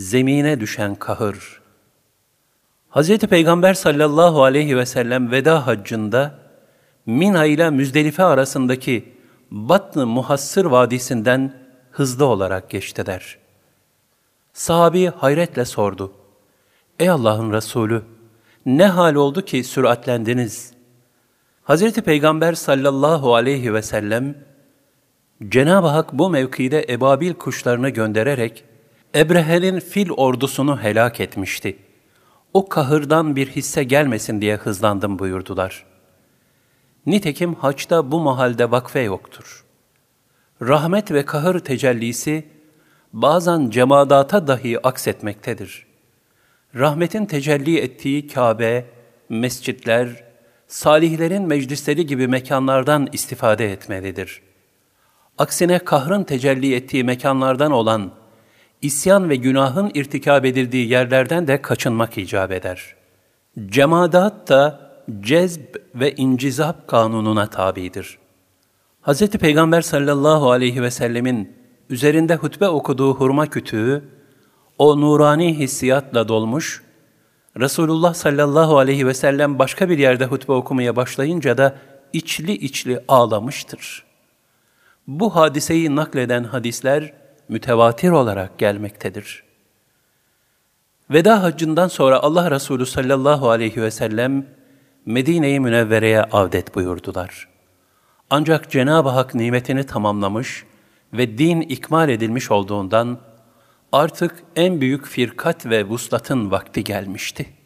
zemine düşen kahır. Hz. Peygamber sallallahu aleyhi ve sellem veda haccında Mina ile Müzdelife arasındaki Batn-ı Muhassır Vadisi'nden hızlı olarak geçtiler. Sahabi hayretle sordu. Ey Allah'ın Resulü, ne hal oldu ki süratlendiniz? Hazreti Peygamber sallallahu aleyhi ve sellem, Cenab-ı Hak bu mevkide ebabil kuşlarını göndererek, Ebrehe'nin fil ordusunu helak etmişti. O kahırdan bir hisse gelmesin diye hızlandım buyurdular. Nitekim haçta bu mahalde vakfe yoktur. Rahmet ve kahır tecellisi, bazen cemadata dahi aksetmektedir. Rahmetin tecelli ettiği Kabe, mescitler, salihlerin meclisleri gibi mekanlardan istifade etmelidir. Aksine kahrın tecelli ettiği mekanlardan olan isyan ve günahın irtikab edildiği yerlerden de kaçınmak icap eder. Cemadat da cezb ve incizap kanununa tabidir. Hz. Peygamber sallallahu aleyhi ve sellemin üzerinde hutbe okuduğu hurma kütüğü, o nurani hissiyatla dolmuş, Resulullah sallallahu aleyhi ve sellem başka bir yerde hutbe okumaya başlayınca da içli içli ağlamıştır. Bu hadiseyi nakleden hadisler mütevatir olarak gelmektedir. Veda haccından sonra Allah Resulü sallallahu aleyhi ve sellem Medine-i Münevvere'ye avdet buyurdular. Ancak Cenab-ı Hak nimetini tamamlamış ve din ikmal edilmiş olduğundan artık en büyük firkat ve vuslatın vakti gelmişti.''